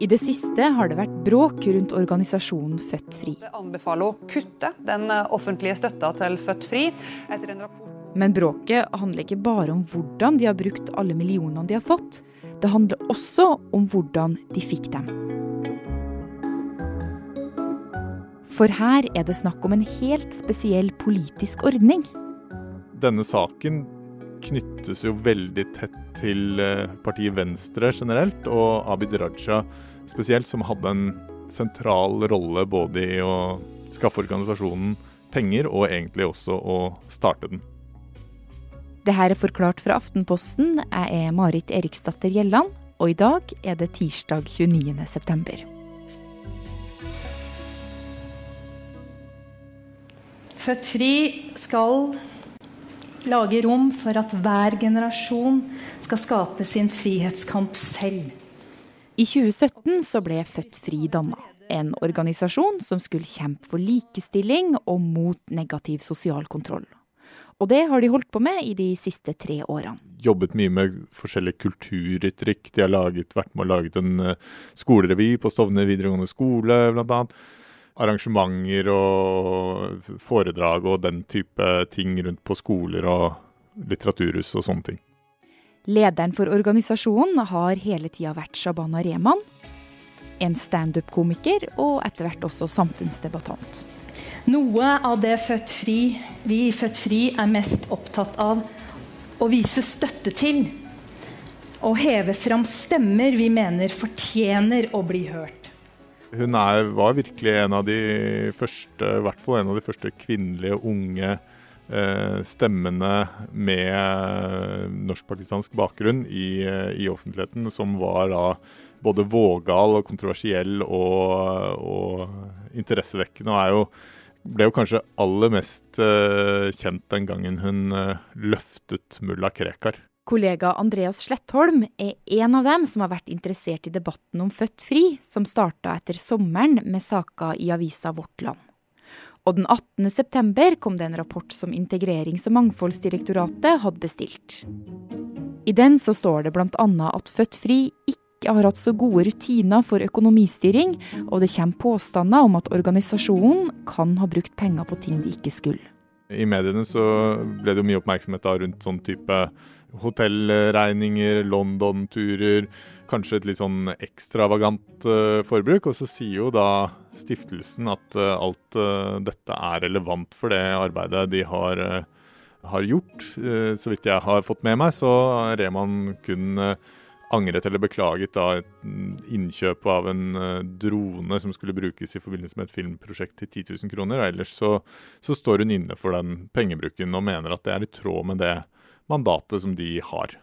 I det siste har det vært bråk rundt organisasjonen Født Fri. Det anbefaler å kutte den offentlige støtta til Født Fri. etter en Men bråket handler ikke bare om hvordan de har brukt alle millionene de har fått. Det handler også om hvordan de fikk dem. For her er det snakk om en helt spesiell politisk ordning. Denne saken knyttes jo veldig tett til eh, partiet Venstre generelt, og Abid Raja spesielt, som hadde en sentral rolle både i å skaffe organisasjonen penger, og egentlig også å starte den. Det her er forklart fra Aftenposten. Jeg er Marit Eriksdatter Gjelland, og i dag er det tirsdag 29. september. Født Fri skal lage rom for at hver generasjon skal skape sin frihetskamp selv. I 2017 så ble Født Fri danna. En organisasjon som skulle kjempe for likestilling og mot negativ sosial kontroll. Og det har de holdt på med i de siste tre årene. Jobbet mye med forskjellige kulturuttrykk. De har laget, vært med og laget en eh, skolerevy på Stovner videregående skole, bl.a. Arrangementer og foredrag og den type ting rundt på skoler og litteraturhus og sånne ting. Lederen for organisasjonen har hele tida vært Shabana Rehman. En standup-komiker og etter hvert også samfunnsdebattant. Noe av det Født Fri, vi i Født Fri er mest opptatt av å vise støtte til. Og heve fram stemmer vi mener fortjener å bli hørt. Hun er, var virkelig en av de første, i hvert fall en av de første kvinnelige unge eh, stemmene med norsk-pakistansk bakgrunn i, i, offentligheten, som var da både vågal og kontroversiell og, og interessevekkende. og er jo ble jo kanskje aller mest kjent den gangen hun løftet mulla Krekar. Kollega Andreas Slettholm er en av dem som har vært interessert i debatten om Født Fri, som starta etter sommeren med saker i avisa Vårt Land. Og den 18. september kom det en rapport som Integrerings- og mangfoldsdirektoratet hadde bestilt. I den så står det bl.a. at Født Fri ikke har hatt så gode rutiner for økonomistyring, og det kommer påstander om at organisasjonen kan ha brukt penger på ting de ikke skulle. I mediene så ble det jo mye oppmerksomhet rundt sånn type hotellregninger, London-turer, kanskje et litt sånn ekstravagant uh, forbruk. Og så sier jo da stiftelsen at uh, alt uh, dette er relevant for det arbeidet de har, har gjort. så vidt jeg har fått med meg, så har man kun angret eller beklaget da et innkjøp av en drone som skulle brukes i forbindelse med et filmprosjekt til 10 000 kroner. Ellers så, så, står hun inne for den pengebruken og mener at det er i tråd med det mandatet som de har.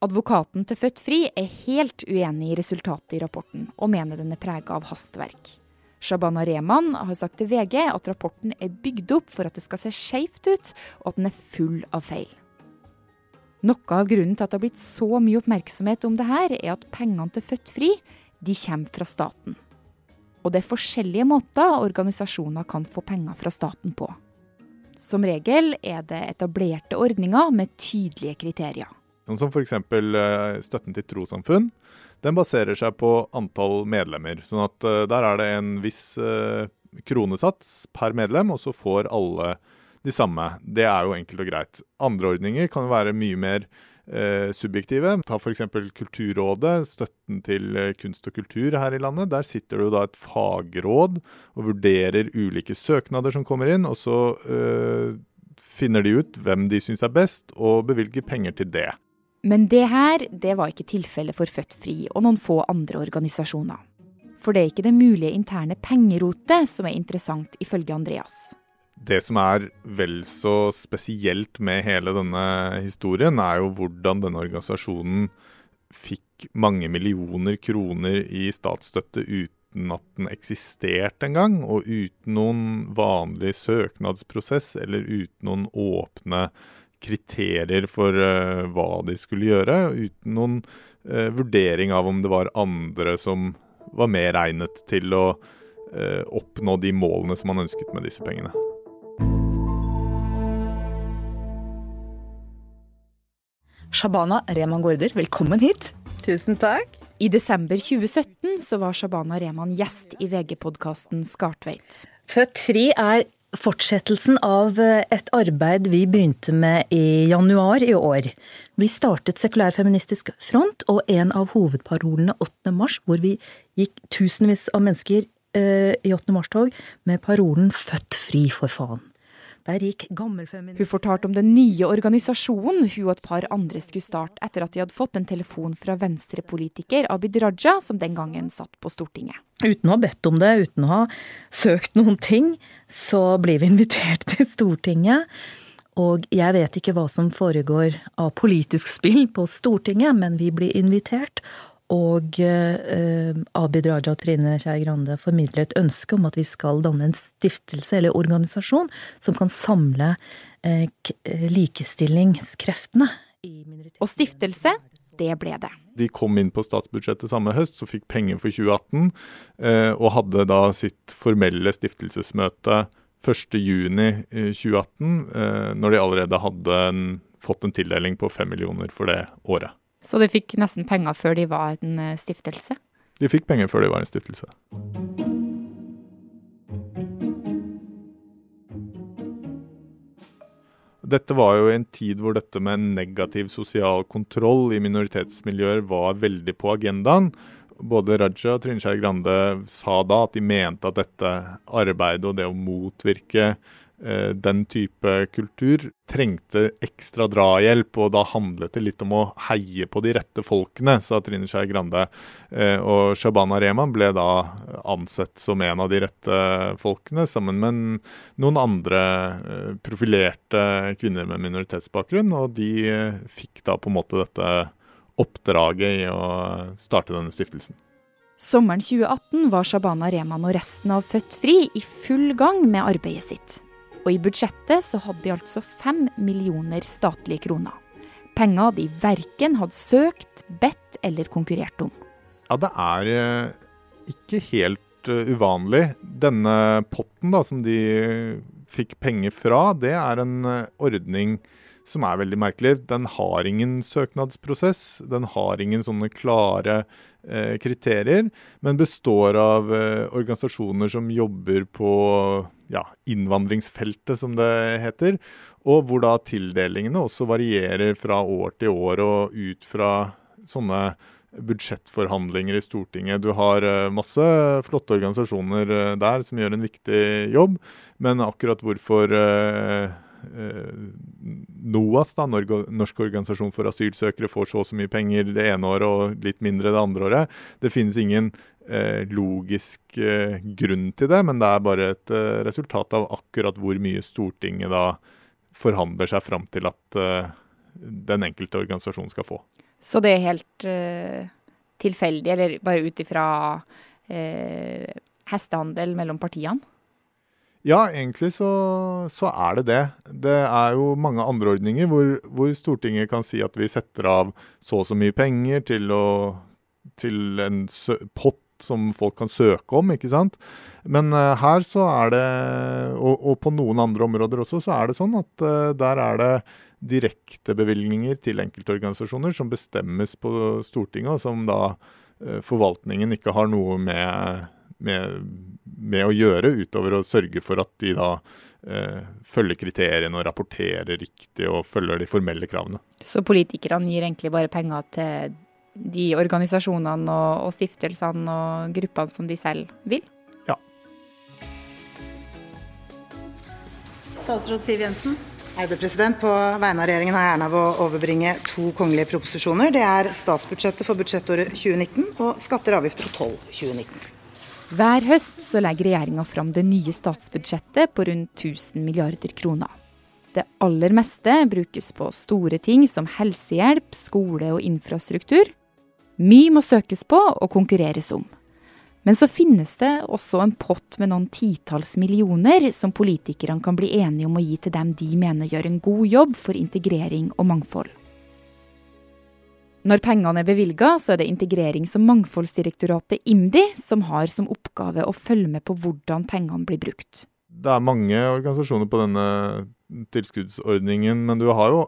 Advokaten til Født Fri er helt uenig i resultatet i rapporten, og mener den er prega av hastverk. Shabana Rehman har sagt til VG at rapporten er bygd opp for at det skal se skeivt ut, og at den er full av feil. Noe av grunnen til at det har blitt så mye oppmerksomhet om det her, er at pengene til Født Fri de kommer fra staten. Og det er forskjellige måter organisasjoner kan få penger fra staten på. Som regel er det etablerte ordninger med tydelige kriterier. Sånn som f.eks. Eh, støtten til trossamfunn. Den baserer seg på antall medlemmer. sånn at eh, der er det en viss eh, kronesats per medlem, og så får alle de samme. Det er jo enkelt og greit. Andre ordninger kan være mye mer subjektive. Ta f.eks. Kulturrådet, støtten til eh, kunst og kultur her i landet. Der sitter det jo da et fagråd og vurderer ulike søknader som kommer inn, og så øh, finner de ut hvem de syns er best, og bevilger penger til det. Men det her, det var ikke tilfellet for Født Fri og noen få andre organisasjoner. For det er ikke det mulige interne pengerotet som er interessant, ifølge Andreas. Det som er vel så spesielt med hele denne historien, er jo hvordan denne organisasjonen fikk mange millioner kroner i statsstøtte uten at den eksisterte engang, og uten noen vanlig søknadsprosess eller uten noen åpne kriterier for uh, hva de skulle gjøre, uten noen uh, vurdering av om det var andre som var mer egnet til å uh, oppnå de målene som man ønsket med disse pengene. Shabana Rehman Gaarder, velkommen hit. Tusen takk. I desember 2017 så var Shabana Rehman gjest i VG-podkasten Skartveit. Født fri er fortsettelsen av eh, et arbeid vi begynte med i januar i år. Vi startet Sekulær feministisk front, og en av hovedparolene 8. mars, hvor vi gikk tusenvis av mennesker eh, i 8. mars-tog med parolen 'Født fri, for faen'. Der gikk Hun fortalte om den nye organisasjonen hun og et par andre skulle starte etter at de hadde fått en telefon fra venstrepolitiker Abid Raja, som den gangen satt på Stortinget. Uten å ha bedt om det, uten å ha søkt noen ting, så blir vi invitert til Stortinget. Og jeg vet ikke hva som foregår av politisk spill på Stortinget, men vi blir invitert. Og eh, Abid Raja og Trine Skei Grande formidler et ønske om at vi skal danne en stiftelse eller organisasjon som kan samle eh, eh likestillingskreftene. Og stiftelse, det ble det. De kom inn på statsbudsjettet samme høst, så fikk penger for 2018, eh, og hadde da sitt formelle stiftelsesmøte 1.6.2018, eh, når de allerede hadde en, fått en tildeling på 5 millioner for det året. Så de fikk nesten penger før de var en eh, stiftelse? De fikk penger før de var en stiftelse. Dette var jo en tid hvor dette med negativ sosial kontroll i minoritetsmiljøer var veldig på agendaen. Både Raja og Trine Skei Grande sa da at de mente at dette arbeidet og det å motvirke den type kultur trengte ekstra drahjelp, og da handlet det litt om å heie på de rette folkene, sa Trine Skei Grande. Eh, og Shabana Rehman ble da ansett som en av de rette folkene, sammen med noen andre eh, profilerte kvinner med minoritetsbakgrunn, og de fikk da på en måte dette oppdraget i å starte denne stiftelsen. Sommeren 2018 var Shabana Rehman og resten av Født Fri i full gang med arbeidet sitt. Og i budsjettet så hadde de altså fem millioner statlige kroner. Penger de verken hadde søkt, bedt eller konkurrert om. Ja, det er eh, ikke helt eh, uvanlig. Denne potten da, som de fikk penger fra, det er en eh, ordning som er veldig merkelig. Den har ingen søknadsprosess. Den har ingen sånne klare eh, kriterier, men består av eh, organisasjoner som jobber på ja, innvandringsfeltet, som det heter. Og hvor da tildelingene også varierer fra år til år og ut fra sånne budsjettforhandlinger i Stortinget. Du har eh, masse flotte organisasjoner eh, der som gjør en viktig jobb, men akkurat hvorfor eh, NOAS, da, Norsk organisasjon for asylsøkere, får så og så mye penger det ene året og litt mindre det andre året. Det finnes ingen eh, logisk eh, grunn til det, men det er bare et eh, resultat av akkurat hvor mye Stortinget da forhandler seg fram til at eh, den enkelte organisasjon skal få. Så det er helt eh, tilfeldig, eller bare ut ifra eh, hestehandel mellom partiene? Ja, egentlig så, så, er det det. Det er jo mange andre ordninger hvor, hvor, Stortinget kan si at vi setter av så og så mye penger til, å, til en pott som folk kan søke om, ikke sant. Men uh, her så er det, og, og, på noen andre områder også, så er det sånn at uh, der er det direktebevilgninger til enkeltorganisasjoner som bestemmes på Stortinget, og som da uh, forvaltningen ikke har noe med, med, med, å gjøre, utover å sørge for at de da følger kriteriene og rapporterer riktig og følger de formelle kravene. Så politikerne gir egentlig bare penger til de organisasjonene og, og stiftelsene og gruppene som de selv vil? Ja. Statsråd Siv Jensen. Eide president, På vegne av regjeringen har jeg æren av å overbringe to kongelige proposisjoner. Det er statsbudsjettet for budsjettåret 2019 og skatter, avgifter og toll 2019. Hver høst så legger regjeringa fram det nye statsbudsjettet på rundt 1000 milliarder kroner. Det aller meste brukes på store ting som helsehjelp, skole og infrastruktur. Mye må søkes på og konkurreres om. Men så finnes det også en pott med noen titalls millioner som politikerne kan bli enige om å gi til dem de mener gjør en god jobb for integrering og mangfold. Når pengene er bevilga, så er det Integrerings- og mangfoldsdirektoratet IMDi som har som oppgave å følge med på hvordan pengene blir brukt. Det er mange organisasjoner på denne tilskuddsordningen, men du har jo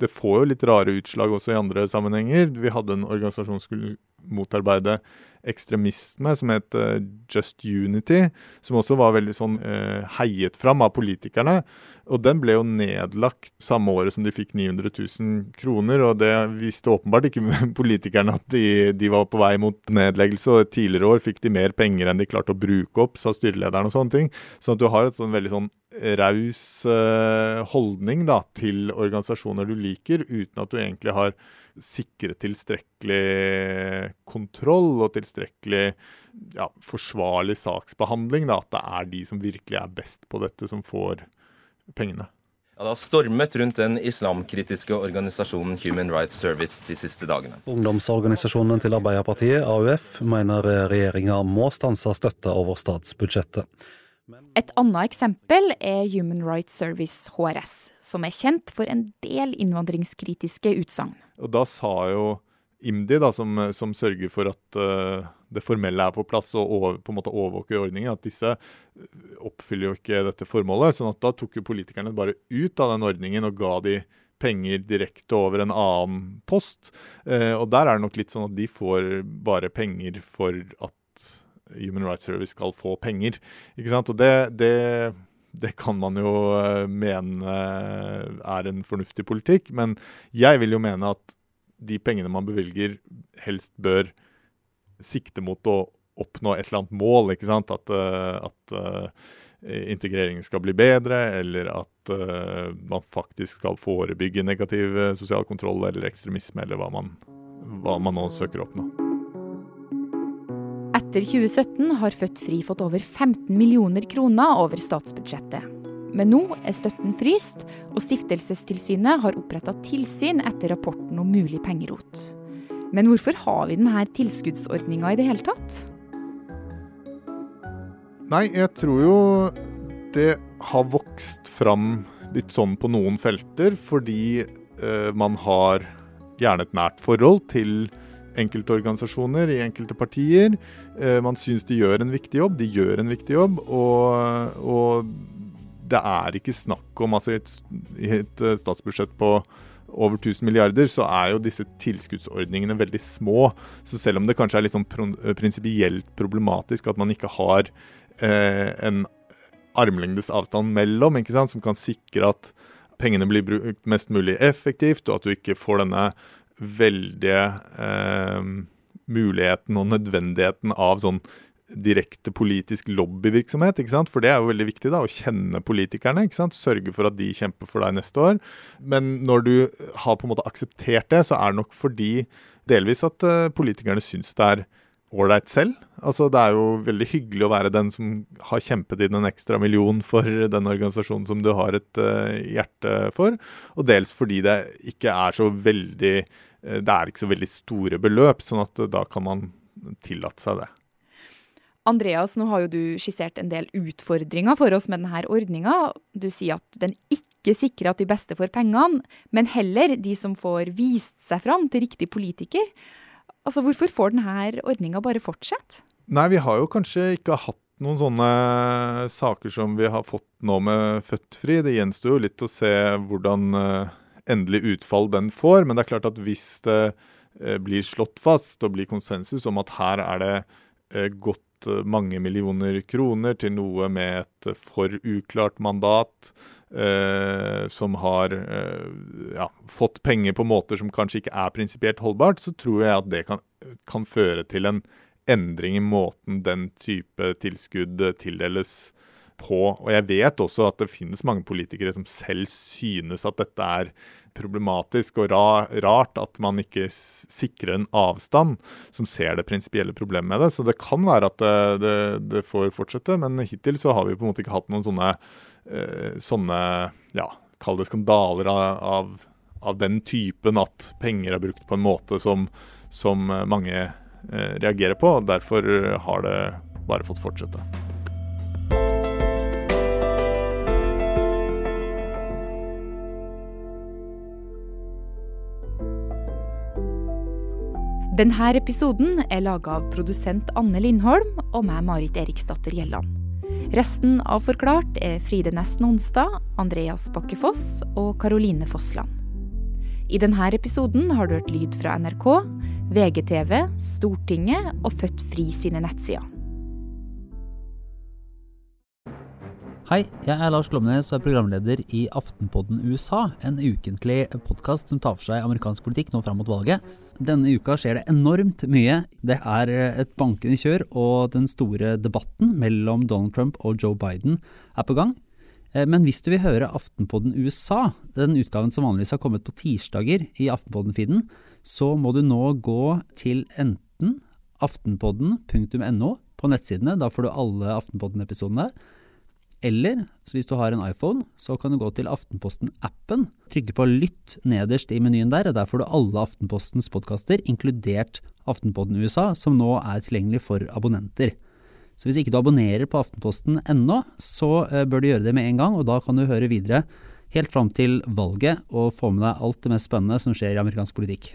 Det får jo litt rare utslag også i andre sammenhenger. Vi hadde en organisasjon som skulle motarbeide ekstremisme som het uh, Just Unity, som også var veldig sånn eh, heiet fram av politikerne. Og den ble jo nedlagt samme året som de fikk 900 000 kroner, og det visste åpenbart ikke politikerne at de, de, var på vei mot nedleggelse. Og tidligere år fikk de mer penger enn de klarte å bruke opp, sa styrelederen og sånne ting. Sånn at du har et sånn veldig sånn raus uh, holdning da, til organisasjoner du liker, uten at du egentlig har sikre tilstrekkelig kontroll og tilstrekkelig ja, forsvarlig saksbehandling. Da, at det er de som virkelig er best på dette, som får pengene. Ja, det har stormet rundt den islamkritiske organisasjonen Human Rights Service de siste dagene. Ungdomsorganisasjonen til Arbeiderpartiet, AUF, mener regjeringa må stanse støtta over statsbudsjettet. Et annet eksempel er Human Rights Service, HRS, som er kjent for en del innvandringskritiske utsagn. Og Da sa jo IMDi, da, som, som sørger for at uh, det formelle er på plass og over, på en måte overvåker ordningen, at disse oppfyller jo ikke dette formålet. sånn at da tok jo politikerne bare ut av den ordningen og ga de penger direkte over en annen post. Uh, og der er det nok litt sånn at de får bare penger for at Human Rights Service skal få penger. Ikke sant? Og det, det, det kan man jo eh, mene er en fornuftig politikk, men jeg vil jo mene at de pengene man bevilger, helst bør sikte mot å oppnå et eller annet mål. ikke sant? At, eh, at integreringen skal bli bedre, eller at man faktisk skal forebygge negativ sosial kontroll eller ekstremisme, eller hva man, hva man nå søker å oppnå. Etter 2017 har Født Fri fått over 15 millioner kroner over statsbudsjettet. Men nå er støtten fryst, og Stiftelsestilsynet har oppretta tilsyn etter rapporten om mulig pengerot. Men hvorfor har vi denne tilskuddsordninga i det hele tatt? Nei, jeg tror jo det har vokst fram litt sånn på noen felter, fordi eh, man har gjerne et nært forhold til enkeltorganisasjoner, i enkelte partier. Eh, man syns de gjør en viktig jobb. De gjør en viktig jobb. Og, og det er ikke snakk om altså i et, et eh, statsbudsjett på over 1000 milliarder, så er jo disse tilskuddsordningene veldig små. Så selv om det kanskje er litt sånn prinsipielt problematisk at man ikke har eh, en armlengdes avstand mellom, ikke sant, som kan sikre at pengene blir brukt mest mulig effektivt, og at du ikke får denne veldige eh, muligheten og nødvendigheten av sånn direkte politisk lobbyvirksomhet. ikke sant? For det er jo veldig viktig, da, å kjenne politikerne. ikke sant? Sørge for at de kjemper for deg neste år. Men når du har på en måte akseptert det, så er det nok fordi delvis at uh, politikerne syns det er ålreit selv. Altså, det er jo veldig hyggelig å være den som har kjempet inn en ekstra million for den organisasjonen som du har et uh, hjerte for. Og dels fordi det ikke er så veldig Det er ikke så veldig store beløp, sånn at uh, da kan man tillate seg det. Andreas, nå har jo du skissert en del utfordringer for oss med denne ordninga. Du sier at den ikke sikrer at de beste får pengene, men heller de som får vist seg fram til riktig politiker. Altså, Hvorfor får denne ordninga bare fortsette? Nei, vi har jo kanskje ikke hatt noen sånne saker som vi har fått nå med Født-Fri. Det gjenstår jo litt å se hvordan uh, endelig utfall den får. Men det er klart at hvis det uh, blir slått fast og blir konsensus om at her er det uh, gått mange millioner kroner til noe med et for uklart mandat, eh, som har eh, ja, fått penger på måter som kanskje ikke er prinsipielt holdbart, så tror jeg at det kan, kan, føre til en endring i måten den type tilskudd tildeles på. Og jeg vet også at det finnes mange politikere som selv synes at dette er problematisk og rart at man ikke sikrer en avstand som ser det prinsipielle problemet med det. Så det kan være at det, det, det, får fortsette, men hittil så har vi på en måte ikke hatt noen sånne, uh, sånne ja, kall det skandaler av, av, den typen at penger er brukt på en måte som, som mange uh, reagerer på. Derfor har det bare fått fortsette. Denne episoden er laga av produsent Anne Lindholm og meg, Marit Eriksdatter Gjelland. Resten av Forklart er Fride Nesten Onsdag, Andreas Bakkefoss og Karoline Fossland. I denne episoden har du hørt lyd fra NRK, VGTV, Stortinget og Født Fri sine nettsider. Hei, jeg er Lars Glomnes og er programleder i Aftenpodden USA, en ukentlig podkast som tar for seg amerikansk politikk nå fram mot valget. Denne uka skjer det enormt mye. Det er et bankende kjør, og den store debatten mellom Donald Trump og Joe Biden er på gang. Eh, men hvis du vil høre Aftenpodden USA, den utgaven som vanligvis har kommet på tirsdager i Aftenpodden-feeden, så må du nå gå til enten aftenpodden.no på nettsidene, da får du alle Aftenpodden-episodene. Eller hvis du har en iPhone, så kan du gå til Aftenposten-appen, trykke på lytt nederst i menyen der, og der får du alle Aftenpostens podkaster, inkludert Aftenpodden USA, som nå er tilgjengelig for abonnenter. Så hvis ikke du abonnerer på Aftenposten ennå, så eh, bør du gjøre det med en gang, og da kan du høre videre helt fram til valget og få med deg alt det mest spennende som skjer i amerikansk politikk.